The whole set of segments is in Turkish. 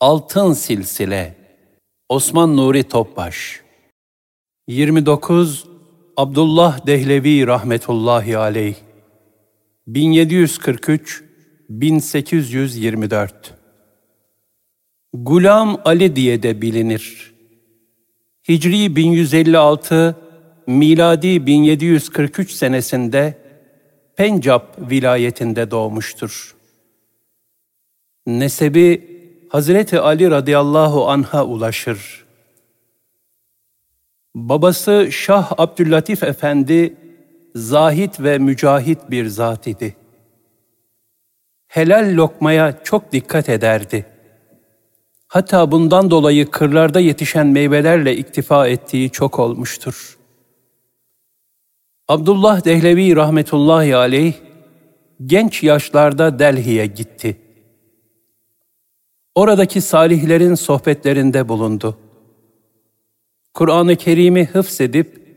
Altın Silsile Osman Nuri Topbaş 29 Abdullah Dehlevi rahmetullahi aleyh 1743 1824 Gulam Ali diye de bilinir. Hicri 1156 miladi 1743 senesinde Pencap vilayetinde doğmuştur. Nesebi Hazreti Ali radıyallahu anh'a ulaşır. Babası Şah Abdüllatif Efendi zahit ve mücahit bir zat idi. Helal lokmaya çok dikkat ederdi. Hatta bundan dolayı kırlarda yetişen meyvelerle iktifa ettiği çok olmuştur. Abdullah Dehlevi rahmetullahi aleyh genç yaşlarda Delhi'ye gitti. Oradaki salihlerin sohbetlerinde bulundu. Kur'an-ı Kerim'i hıfzedip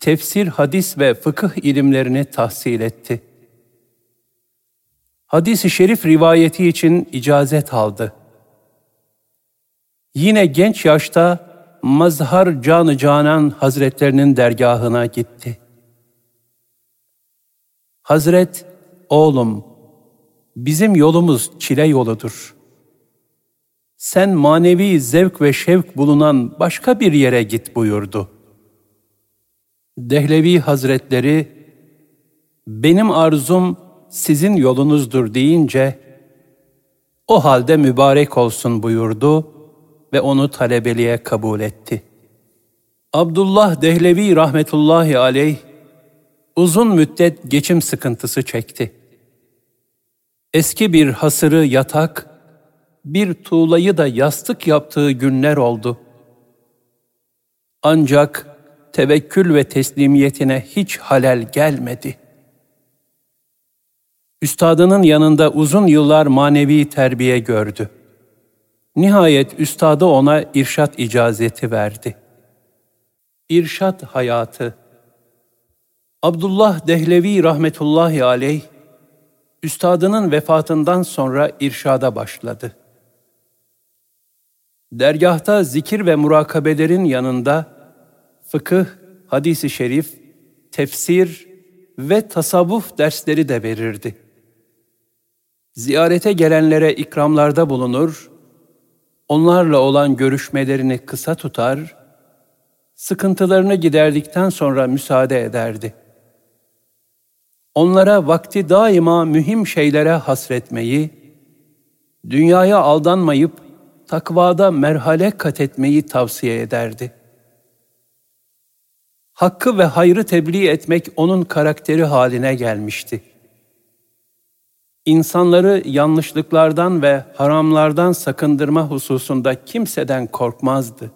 tefsir, hadis ve fıkıh ilimlerini tahsil etti. Hadis-i şerif rivayeti için icazet aldı. Yine genç yaşta Mazhar Canı Canan Hazretlerinin dergahına gitti. Hazret, oğlum, bizim yolumuz çile yoludur. Sen manevi zevk ve şevk bulunan başka bir yere git buyurdu. Dehlevi Hazretleri, benim arzum sizin yolunuzdur deyince, o halde mübarek olsun buyurdu ve onu talebeliğe kabul etti. Abdullah Dehlevi rahmetullahi aleyh, uzun müddet geçim sıkıntısı çekti. Eski bir hasırı yatak, bir tuğlayı da yastık yaptığı günler oldu. Ancak tevekkül ve teslimiyetine hiç halel gelmedi. Üstadının yanında uzun yıllar manevi terbiye gördü. Nihayet üstadı ona irşat icazeti verdi. İrşat hayatı Abdullah Dehlevi rahmetullahi aleyh, üstadının vefatından sonra irşada başladı. Dergahta zikir ve murakabelerin yanında fıkıh, hadisi şerif, tefsir ve tasavvuf dersleri de verirdi. Ziyarete gelenlere ikramlarda bulunur, onlarla olan görüşmelerini kısa tutar, sıkıntılarını giderdikten sonra müsaade ederdi onlara vakti daima mühim şeylere hasretmeyi, dünyaya aldanmayıp takvada merhale kat etmeyi tavsiye ederdi. Hakkı ve hayrı tebliğ etmek onun karakteri haline gelmişti. İnsanları yanlışlıklardan ve haramlardan sakındırma hususunda kimseden korkmazdı.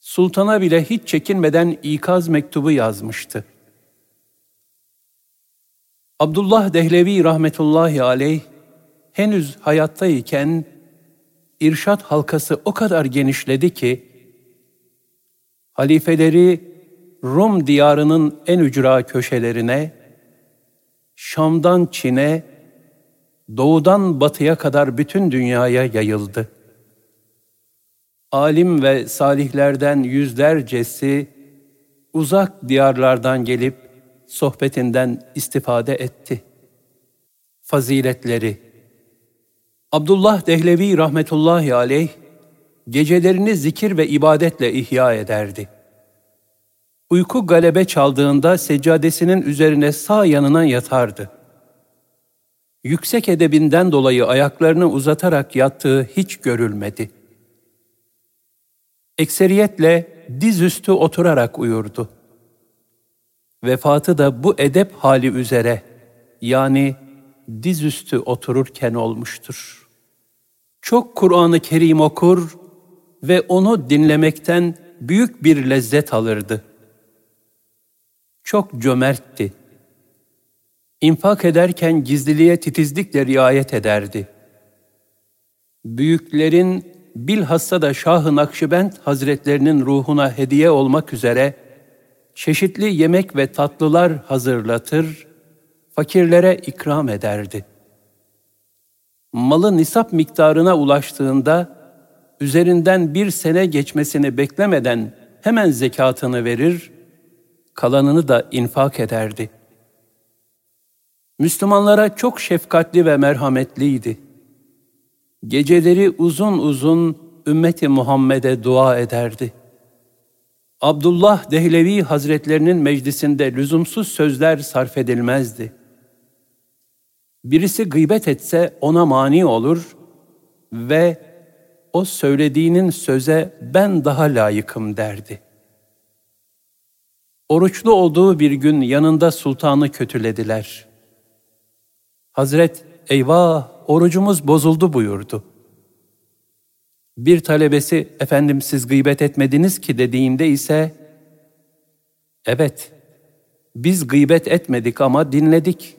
Sultana bile hiç çekinmeden ikaz mektubu yazmıştı. Abdullah Dehlevi rahmetullahi aleyh henüz hayattayken irşat halkası o kadar genişledi ki halifeleri Rum diyarının en ücra köşelerine, Şam'dan Çin'e, doğudan batıya kadar bütün dünyaya yayıldı. Alim ve salihlerden yüzlercesi uzak diyarlardan gelip sohbetinden istifade etti. Faziletleri Abdullah Dehlevi rahmetullahi aleyh, gecelerini zikir ve ibadetle ihya ederdi. Uyku galebe çaldığında seccadesinin üzerine sağ yanına yatardı. Yüksek edebinden dolayı ayaklarını uzatarak yattığı hiç görülmedi. Ekseriyetle dizüstü oturarak uyurdu. Vefatı da bu edep hali üzere yani dizüstü otururken olmuştur. Çok Kur'an-ı Kerim okur ve onu dinlemekten büyük bir lezzet alırdı. Çok cömertti. İnfak ederken gizliliğe titizlikle riayet ederdi. Büyüklerin bilhassa da Şah-ı Nakşibend Hazretlerinin ruhuna hediye olmak üzere çeşitli yemek ve tatlılar hazırlatır, fakirlere ikram ederdi. malı nisap miktarına ulaştığında üzerinden bir sene geçmesini beklemeden hemen zekatını verir, kalanını da infak ederdi. Müslümanlara çok şefkatli ve merhametliydi. Geceleri uzun uzun ümmeti Muhammed'e dua ederdi. Abdullah Dehlevi Hazretlerinin meclisinde lüzumsuz sözler sarf edilmezdi. Birisi gıybet etse ona mani olur ve o söylediğinin söze ben daha layıkım derdi. Oruçlu olduğu bir gün yanında sultanı kötülediler. Hazret, eyvah orucumuz bozuldu buyurdu. Bir talebesi, efendim siz gıybet etmediniz ki dediğinde ise, evet, biz gıybet etmedik ama dinledik.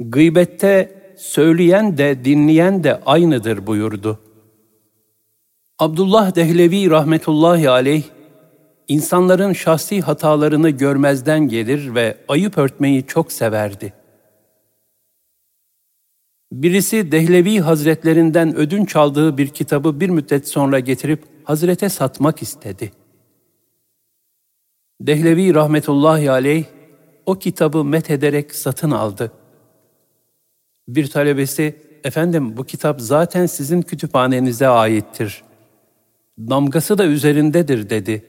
Gıybette söyleyen de dinleyen de aynıdır buyurdu. Abdullah Dehlevi rahmetullahi aleyh, insanların şahsi hatalarını görmezden gelir ve ayıp örtmeyi çok severdi. Birisi Dehlevi Hazretlerinden ödünç aldığı bir kitabı bir müddet sonra getirip Hazrete satmak istedi. Dehlevi rahmetullahi aleyh o kitabı met ederek satın aldı. Bir talebesi, efendim bu kitap zaten sizin kütüphanenize aittir. Damgası da üzerindedir dedi.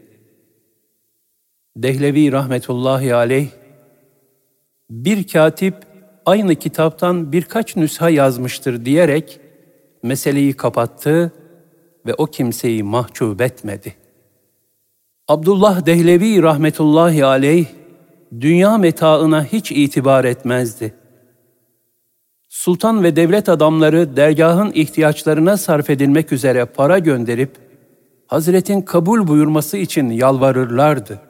Dehlevi rahmetullahi aleyh, bir katip aynı kitaptan birkaç nüsha yazmıştır diyerek meseleyi kapattı ve o kimseyi mahcup etmedi. Abdullah Dehlevi rahmetullahi aleyh dünya metaına hiç itibar etmezdi. Sultan ve devlet adamları dergahın ihtiyaçlarına sarf edilmek üzere para gönderip Hazretin kabul buyurması için yalvarırlardı.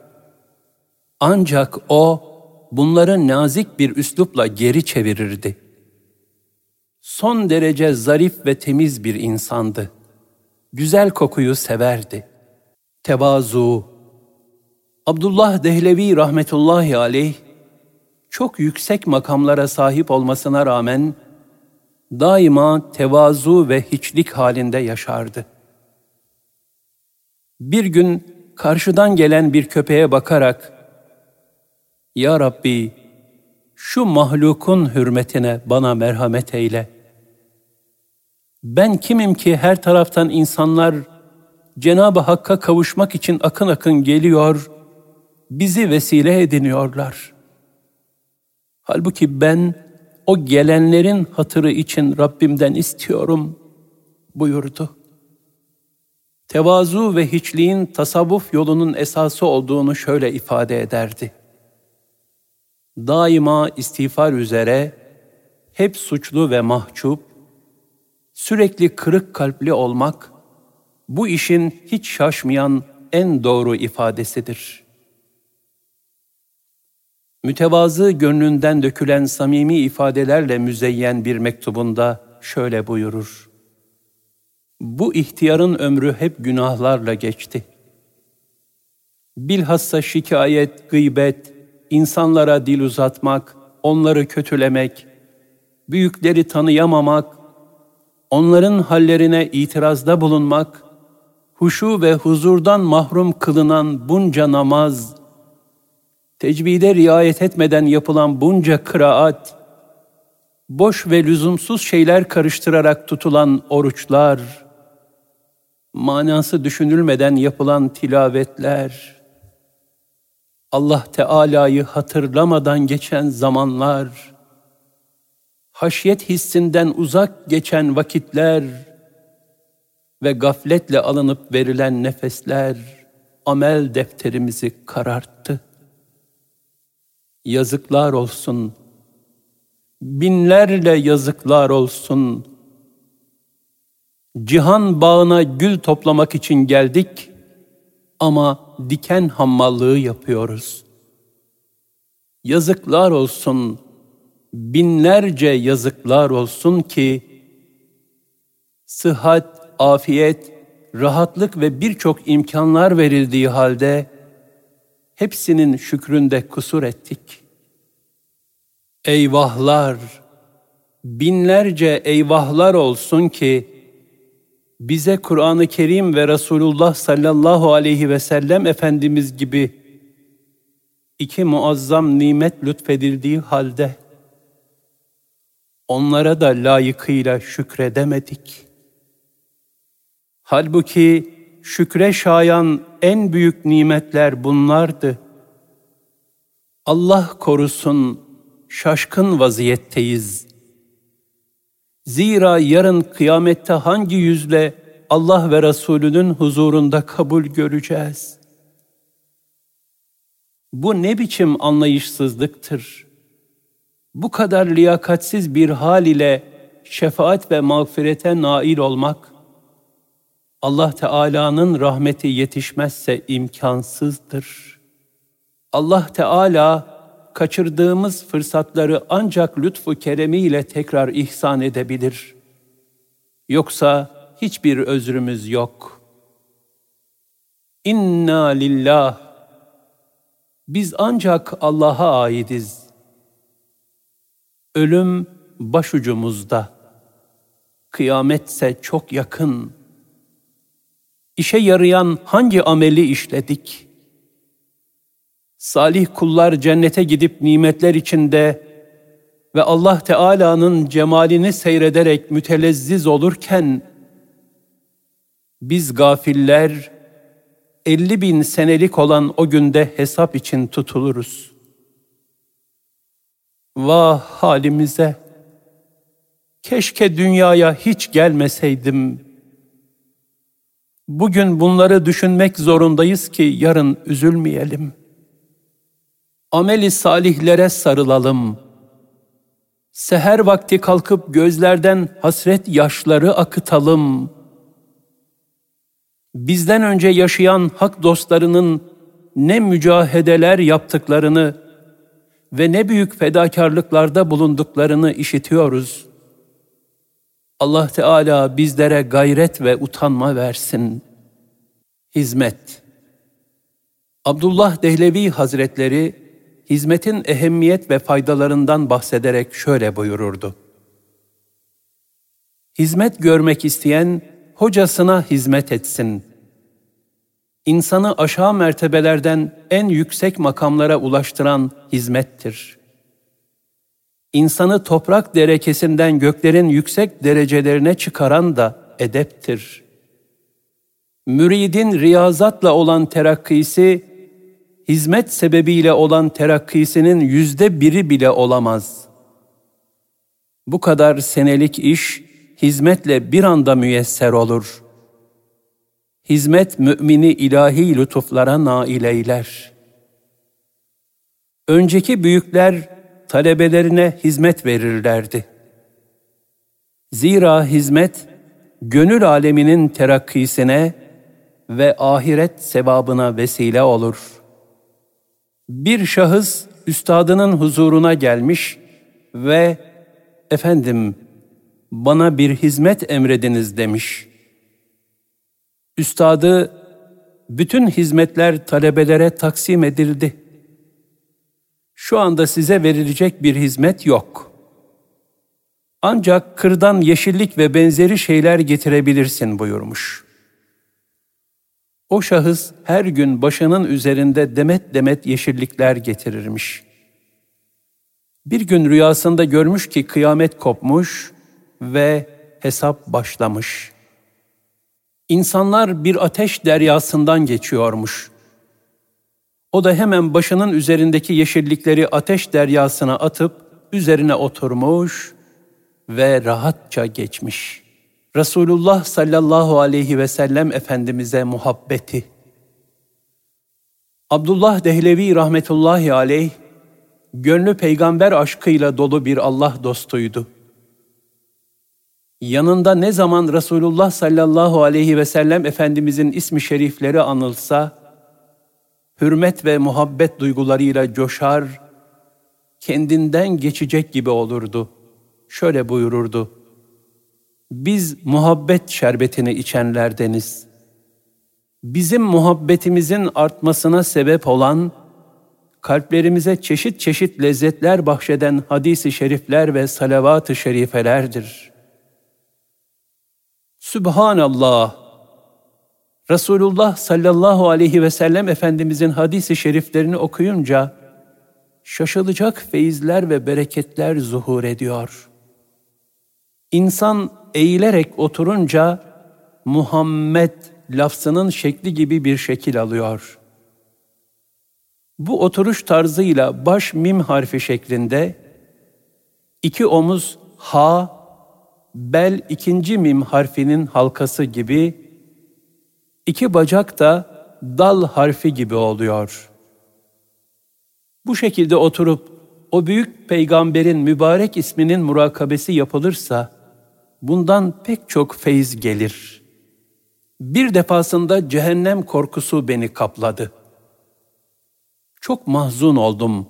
Ancak o bunları nazik bir üslupla geri çevirirdi. Son derece zarif ve temiz bir insandı. Güzel kokuyu severdi. Tevazu. Abdullah Dehlevi rahmetullahi aleyh çok yüksek makamlara sahip olmasına rağmen daima tevazu ve hiçlik halinde yaşardı. Bir gün karşıdan gelen bir köpeğe bakarak ya Rabbi, şu mahlukun hürmetine bana merhamet eyle. Ben kimim ki her taraftan insanlar Cenab-ı Hakk'a kavuşmak için akın akın geliyor, bizi vesile ediniyorlar. Halbuki ben o gelenlerin hatırı için Rabbimden istiyorum buyurdu. Tevazu ve hiçliğin tasavvuf yolunun esası olduğunu şöyle ifade ederdi daima istiğfar üzere, hep suçlu ve mahcup, sürekli kırık kalpli olmak, bu işin hiç şaşmayan en doğru ifadesidir. Mütevazı gönlünden dökülen samimi ifadelerle müzeyyen bir mektubunda şöyle buyurur. Bu ihtiyarın ömrü hep günahlarla geçti. Bilhassa şikayet, gıybet, insanlara dil uzatmak, onları kötülemek, büyükleri tanıyamamak, onların hallerine itirazda bulunmak, huşu ve huzurdan mahrum kılınan bunca namaz, tecvide riayet etmeden yapılan bunca kıraat, boş ve lüzumsuz şeyler karıştırarak tutulan oruçlar, manası düşünülmeden yapılan tilavetler, Allah Teala'yı hatırlamadan geçen zamanlar, haşyet hissinden uzak geçen vakitler ve gafletle alınıp verilen nefesler amel defterimizi kararttı. Yazıklar olsun, binlerle yazıklar olsun. Cihan bağına gül toplamak için geldik ama diken hammallığı yapıyoruz. Yazıklar olsun, binlerce yazıklar olsun ki sıhhat, afiyet, rahatlık ve birçok imkanlar verildiği halde hepsinin şükründe kusur ettik. Eyvahlar! binlerce eyvahlar olsun ki bize Kur'an-ı Kerim ve Resulullah sallallahu aleyhi ve sellem Efendimiz gibi iki muazzam nimet lütfedildiği halde onlara da layıkıyla şükredemedik. Halbuki şükre şayan en büyük nimetler bunlardı. Allah korusun şaşkın vaziyetteyiz. Zira yarın kıyamette hangi yüzle Allah ve Resulünün huzurunda kabul göreceğiz? Bu ne biçim anlayışsızlıktır? Bu kadar liyakatsiz bir hal ile şefaat ve mağfirete nail olmak, Allah Teala'nın rahmeti yetişmezse imkansızdır. Allah Teala kaçırdığımız fırsatları ancak lütfu keremiyle tekrar ihsan edebilir. Yoksa hiçbir özrümüz yok. İnna lillah. Biz ancak Allah'a aidiz. Ölüm başucumuzda. Kıyametse çok yakın. İşe yarayan hangi ameli işledik?'' Salih kullar cennete gidip nimetler içinde ve Allah Teala'nın cemalini seyrederek mütelezziz olurken, biz gafiller, elli bin senelik olan o günde hesap için tutuluruz. Vah halimize! Keşke dünyaya hiç gelmeseydim. Bugün bunları düşünmek zorundayız ki yarın üzülmeyelim.'' ameli salihlere sarılalım. Seher vakti kalkıp gözlerden hasret yaşları akıtalım. Bizden önce yaşayan hak dostlarının ne mücahedeler yaptıklarını ve ne büyük fedakarlıklarda bulunduklarını işitiyoruz. Allah Teala bizlere gayret ve utanma versin. Hizmet Abdullah Dehlevi Hazretleri hizmetin ehemmiyet ve faydalarından bahsederek şöyle buyururdu. Hizmet görmek isteyen hocasına hizmet etsin. İnsanı aşağı mertebelerden en yüksek makamlara ulaştıran hizmettir. İnsanı toprak derekesinden göklerin yüksek derecelerine çıkaran da edeptir. Müridin riyazatla olan terakkisi hizmet sebebiyle olan terakkisinin yüzde biri bile olamaz. Bu kadar senelik iş hizmetle bir anda müyesser olur. Hizmet mümini ilahi lütuflara nail eyler. Önceki büyükler talebelerine hizmet verirlerdi. Zira hizmet, gönül aleminin terakkisine ve ahiret sevabına vesile olur.'' Bir şahıs üstadının huzuruna gelmiş ve efendim bana bir hizmet emrediniz demiş. Üstadı bütün hizmetler talebelere taksim edildi. Şu anda size verilecek bir hizmet yok. Ancak kırdan yeşillik ve benzeri şeyler getirebilirsin buyurmuş.'' O şahıs her gün başının üzerinde demet demet yeşillikler getirirmiş. Bir gün rüyasında görmüş ki kıyamet kopmuş ve hesap başlamış. İnsanlar bir ateş deryasından geçiyormuş. O da hemen başının üzerindeki yeşillikleri ateş deryasına atıp üzerine oturmuş ve rahatça geçmiş.'' Resulullah sallallahu aleyhi ve sellem Efendimiz'e muhabbeti. Abdullah Dehlevi rahmetullahi aleyh, gönlü peygamber aşkıyla dolu bir Allah dostuydu. Yanında ne zaman Resulullah sallallahu aleyhi ve sellem Efendimizin ismi şerifleri anılsa, hürmet ve muhabbet duygularıyla coşar, kendinden geçecek gibi olurdu. Şöyle buyururdu, biz muhabbet şerbetini içenlerdeniz. Bizim muhabbetimizin artmasına sebep olan kalplerimize çeşit çeşit lezzetler bahşeden hadisi şerifler ve salavat-ı şerifelerdir. Sübhanallah! Resulullah sallallahu aleyhi ve sellem Efendimizin hadisi şeriflerini okuyunca şaşılacak feyizler ve bereketler zuhur ediyor. İnsan eğilerek oturunca Muhammed lafzının şekli gibi bir şekil alıyor. Bu oturuş tarzıyla baş mim harfi şeklinde, iki omuz ha, bel ikinci mim harfinin halkası gibi, iki bacak da dal harfi gibi oluyor. Bu şekilde oturup o büyük peygamberin mübarek isminin murakabesi yapılırsa, bundan pek çok feyiz gelir. Bir defasında cehennem korkusu beni kapladı. Çok mahzun oldum.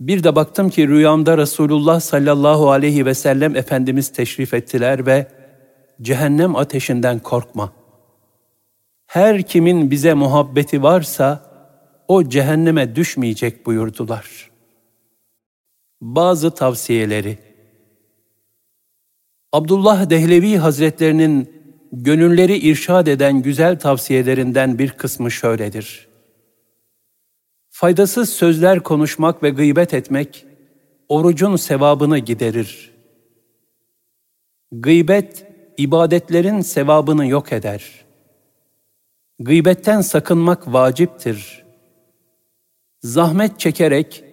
Bir de baktım ki rüyamda Resulullah sallallahu aleyhi ve sellem Efendimiz teşrif ettiler ve cehennem ateşinden korkma. Her kimin bize muhabbeti varsa o cehenneme düşmeyecek buyurdular. Bazı tavsiyeleri Abdullah Dehlevi Hazretlerinin gönülleri irşad eden güzel tavsiyelerinden bir kısmı şöyledir. Faydasız sözler konuşmak ve gıybet etmek, orucun sevabını giderir. Gıybet, ibadetlerin sevabını yok eder. Gıybetten sakınmak vaciptir. Zahmet çekerek,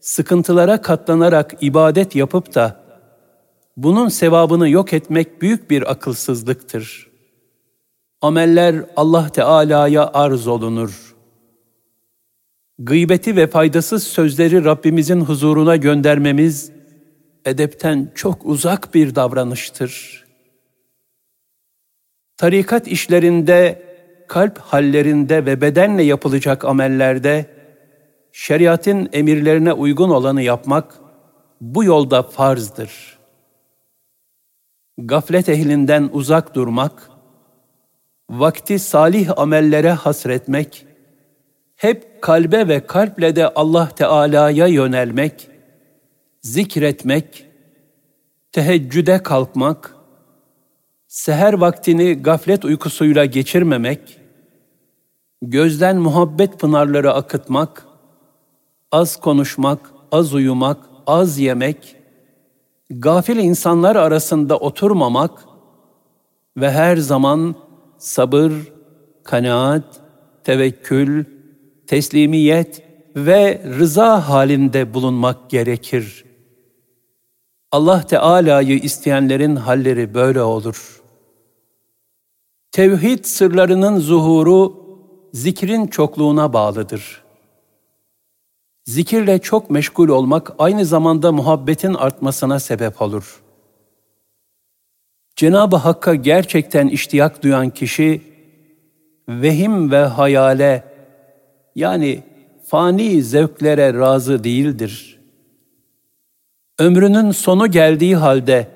sıkıntılara katlanarak ibadet yapıp da, bunun sevabını yok etmek büyük bir akılsızlıktır. Ameller Allah Teala'ya arz olunur. Gıybeti ve faydasız sözleri Rabbimizin huzuruna göndermemiz, edepten çok uzak bir davranıştır. Tarikat işlerinde, kalp hallerinde ve bedenle yapılacak amellerde, şeriatın emirlerine uygun olanı yapmak, bu yolda farzdır.'' gaflet ehlinden uzak durmak, vakti salih amellere hasretmek, hep kalbe ve kalple de Allah Teala'ya yönelmek, zikretmek, teheccüde kalkmak, seher vaktini gaflet uykusuyla geçirmemek, gözden muhabbet pınarları akıtmak, az konuşmak, az uyumak, az yemek, gafil insanlar arasında oturmamak ve her zaman sabır, kanaat, tevekkül, teslimiyet ve rıza halinde bulunmak gerekir. Allah Teala'yı isteyenlerin halleri böyle olur. Tevhid sırlarının zuhuru zikrin çokluğuna bağlıdır. Zikirle çok meşgul olmak aynı zamanda muhabbetin artmasına sebep olur. Cenab-ı Hakk'a gerçekten iştiyak duyan kişi, vehim ve hayale, yani fani zevklere razı değildir. Ömrünün sonu geldiği halde,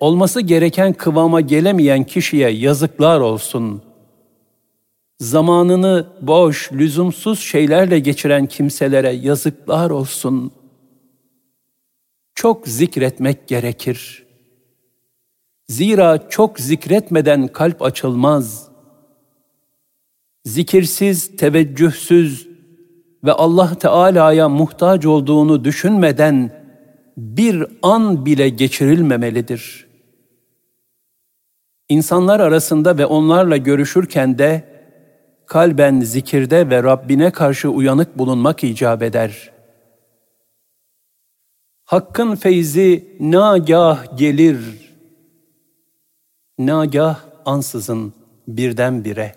olması gereken kıvama gelemeyen kişiye yazıklar olsun.'' Zamanını boş, lüzumsuz şeylerle geçiren kimselere yazıklar olsun. Çok zikretmek gerekir. Zira çok zikretmeden kalp açılmaz. Zikirsiz, teveccühsüz ve Allah Teala'ya muhtaç olduğunu düşünmeden bir an bile geçirilmemelidir. İnsanlar arasında ve onlarla görüşürken de kalben zikirde ve Rabbine karşı uyanık bulunmak icap eder. Hakkın feyzi nagah gelir. Nagah ansızın birdenbire.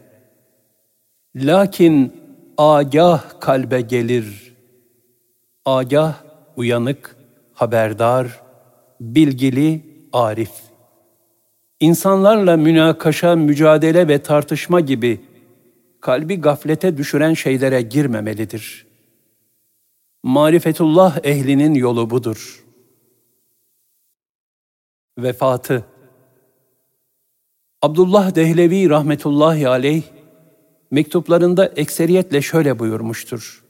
Lakin agah kalbe gelir. Agah uyanık, haberdar, bilgili, arif. İnsanlarla münakaşa, mücadele ve tartışma gibi kalbi gaflete düşüren şeylere girmemelidir. Marifetullah ehlinin yolu budur. Vefatı Abdullah Dehlevi rahmetullahi aleyh mektuplarında ekseriyetle şöyle buyurmuştur.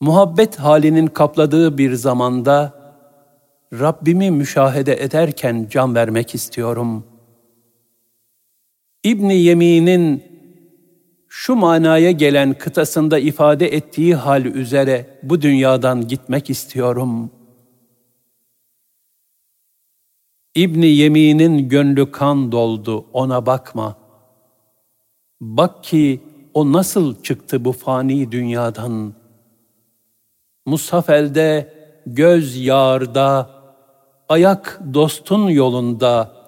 Muhabbet halinin kapladığı bir zamanda Rabbimi müşahede ederken can vermek istiyorum. İbni Yemin'in şu manaya gelen kıtasında ifade ettiği hal üzere bu dünyadan gitmek istiyorum. İbni Yemin'in gönlü kan doldu, ona bakma. Bak ki o nasıl çıktı bu fani dünyadan. Mushaf elde, göz yağarda, ayak dostun yolunda,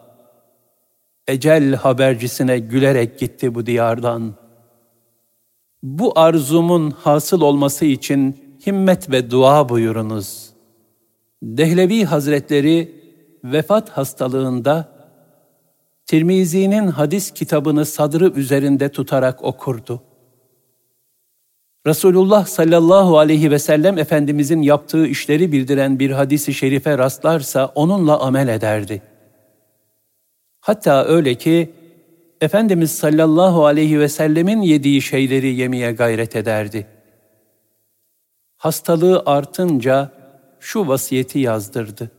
ecel habercisine gülerek gitti bu diyardan.'' Bu arzumun hasıl olması için himmet ve dua buyurunuz. Dehlevi Hazretleri vefat hastalığında Tirmizi'nin hadis kitabını sadrı üzerinde tutarak okurdu. Resulullah sallallahu aleyhi ve sellem Efendimizin yaptığı işleri bildiren bir hadisi şerife rastlarsa onunla amel ederdi. Hatta öyle ki Efendimiz sallallahu aleyhi ve sellemin yediği şeyleri yemeye gayret ederdi. Hastalığı artınca şu vasiyeti yazdırdı.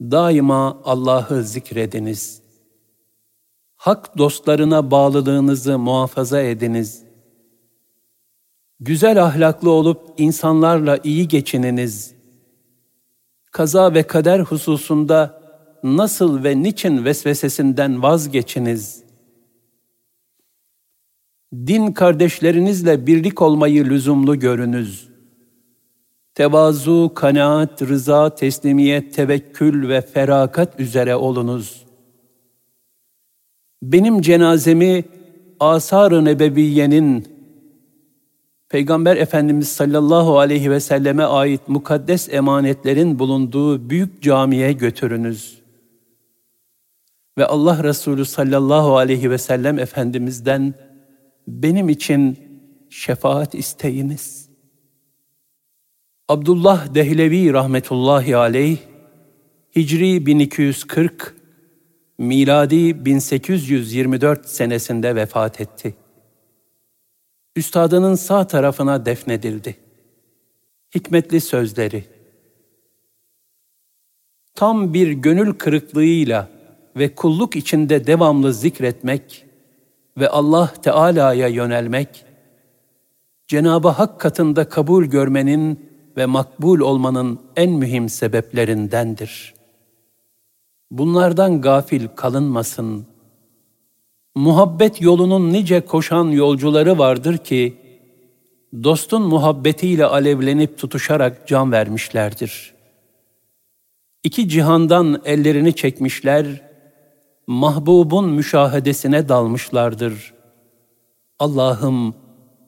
Daima Allah'ı zikrediniz. Hak dostlarına bağlılığınızı muhafaza ediniz. Güzel ahlaklı olup insanlarla iyi geçininiz. Kaza ve kader hususunda nasıl ve niçin vesvesesinden vazgeçiniz? Din kardeşlerinizle birlik olmayı lüzumlu görünüz. Tevazu, kanaat, rıza, teslimiyet, tevekkül ve ferakat üzere olunuz. Benim cenazemi Asar-ı Nebeviye'nin Peygamber Efendimiz sallallahu aleyhi ve selleme ait mukaddes emanetlerin bulunduğu büyük camiye götürünüz ve Allah Resulü sallallahu aleyhi ve sellem Efendimiz'den benim için şefaat isteyiniz. Abdullah Dehlevi rahmetullahi aleyh, Hicri 1240, miladi 1824 senesinde vefat etti. Üstadının sağ tarafına defnedildi. Hikmetli sözleri Tam bir gönül kırıklığıyla ve kulluk içinde devamlı zikretmek ve Allah Teala'ya yönelmek, Cenab-ı Hak katında kabul görmenin ve makbul olmanın en mühim sebeplerindendir. Bunlardan gafil kalınmasın. Muhabbet yolunun nice koşan yolcuları vardır ki, dostun muhabbetiyle alevlenip tutuşarak can vermişlerdir. İki cihandan ellerini çekmişler, mahbubun müşahedesine dalmışlardır. Allah'ım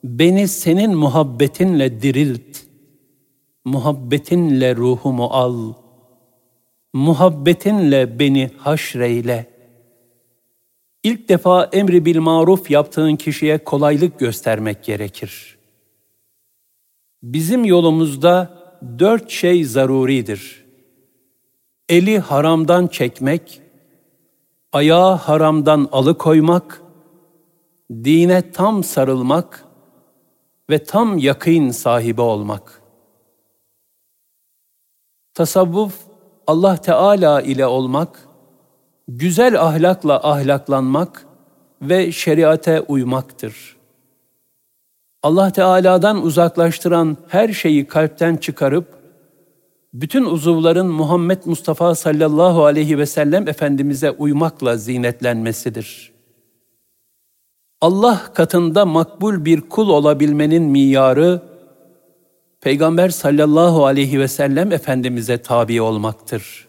beni senin muhabbetinle dirilt. Muhabbetinle ruhumu al. Muhabbetinle beni haşreyle. İlk defa emri bil maruf yaptığın kişiye kolaylık göstermek gerekir. Bizim yolumuzda dört şey zaruridir. Eli haramdan çekmek, ayağı haramdan alıkoymak, dine tam sarılmak ve tam yakın sahibi olmak. Tasavvuf, Allah Teala ile olmak, güzel ahlakla ahlaklanmak ve şeriate uymaktır. Allah Teala'dan uzaklaştıran her şeyi kalpten çıkarıp, bütün uzuvların Muhammed Mustafa sallallahu aleyhi ve sellem Efendimiz'e uymakla zinetlenmesidir. Allah katında makbul bir kul olabilmenin miyarı, Peygamber sallallahu aleyhi ve sellem Efendimiz'e tabi olmaktır.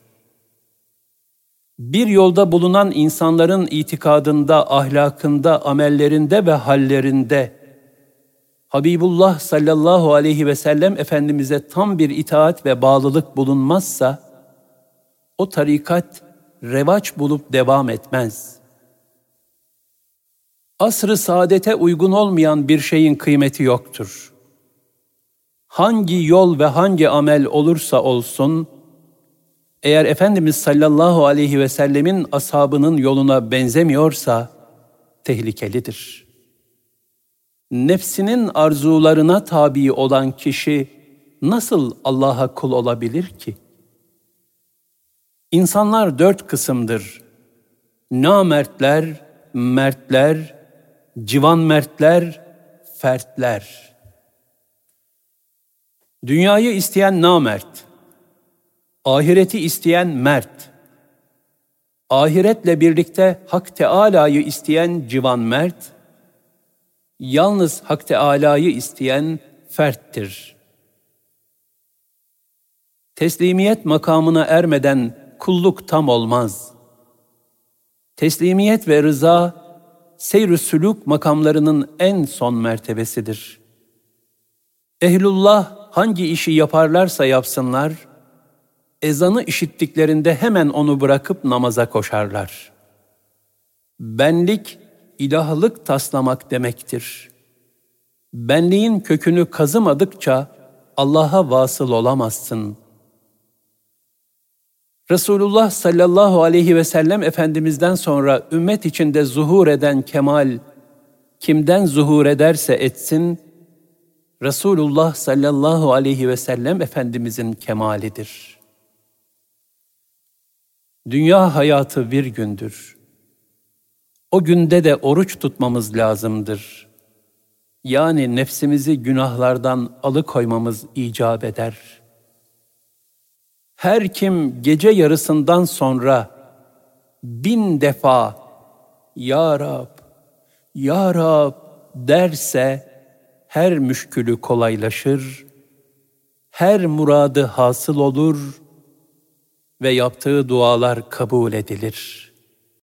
Bir yolda bulunan insanların itikadında, ahlakında, amellerinde ve hallerinde, Habibullah sallallahu aleyhi ve sellem Efendimiz'e tam bir itaat ve bağlılık bulunmazsa, o tarikat revaç bulup devam etmez. Asr-ı saadete uygun olmayan bir şeyin kıymeti yoktur. Hangi yol ve hangi amel olursa olsun, eğer Efendimiz sallallahu aleyhi ve sellemin ashabının yoluna benzemiyorsa, tehlikelidir.'' Nefsinin arzularına tabi olan kişi nasıl Allah'a kul olabilir ki? İnsanlar dört kısımdır. Namertler, mertler, civan mertler, fertler. Dünyayı isteyen namert, ahireti isteyen mert, ahiretle birlikte Hak Teâlâ'yı isteyen civan mert, yalnız Hak Teâlâ'yı isteyen ferttir. Teslimiyet makamına ermeden kulluk tam olmaz. Teslimiyet ve rıza, seyr-ü sülûk makamlarının en son mertebesidir. Ehlullah hangi işi yaparlarsa yapsınlar, ezanı işittiklerinde hemen onu bırakıp namaza koşarlar. Benlik, ilahlık taslamak demektir. Benliğin kökünü kazımadıkça Allah'a vasıl olamazsın. Resulullah sallallahu aleyhi ve sellem Efendimiz'den sonra ümmet içinde zuhur eden kemal, kimden zuhur ederse etsin, Resulullah sallallahu aleyhi ve sellem Efendimizin kemalidir. Dünya hayatı bir gündür. O günde de oruç tutmamız lazımdır. Yani nefsimizi günahlardan alıkoymamız icap eder. Her kim gece yarısından sonra bin defa Ya Rab, Ya Rab derse her müşkülü kolaylaşır, her muradı hasıl olur ve yaptığı dualar kabul edilir.''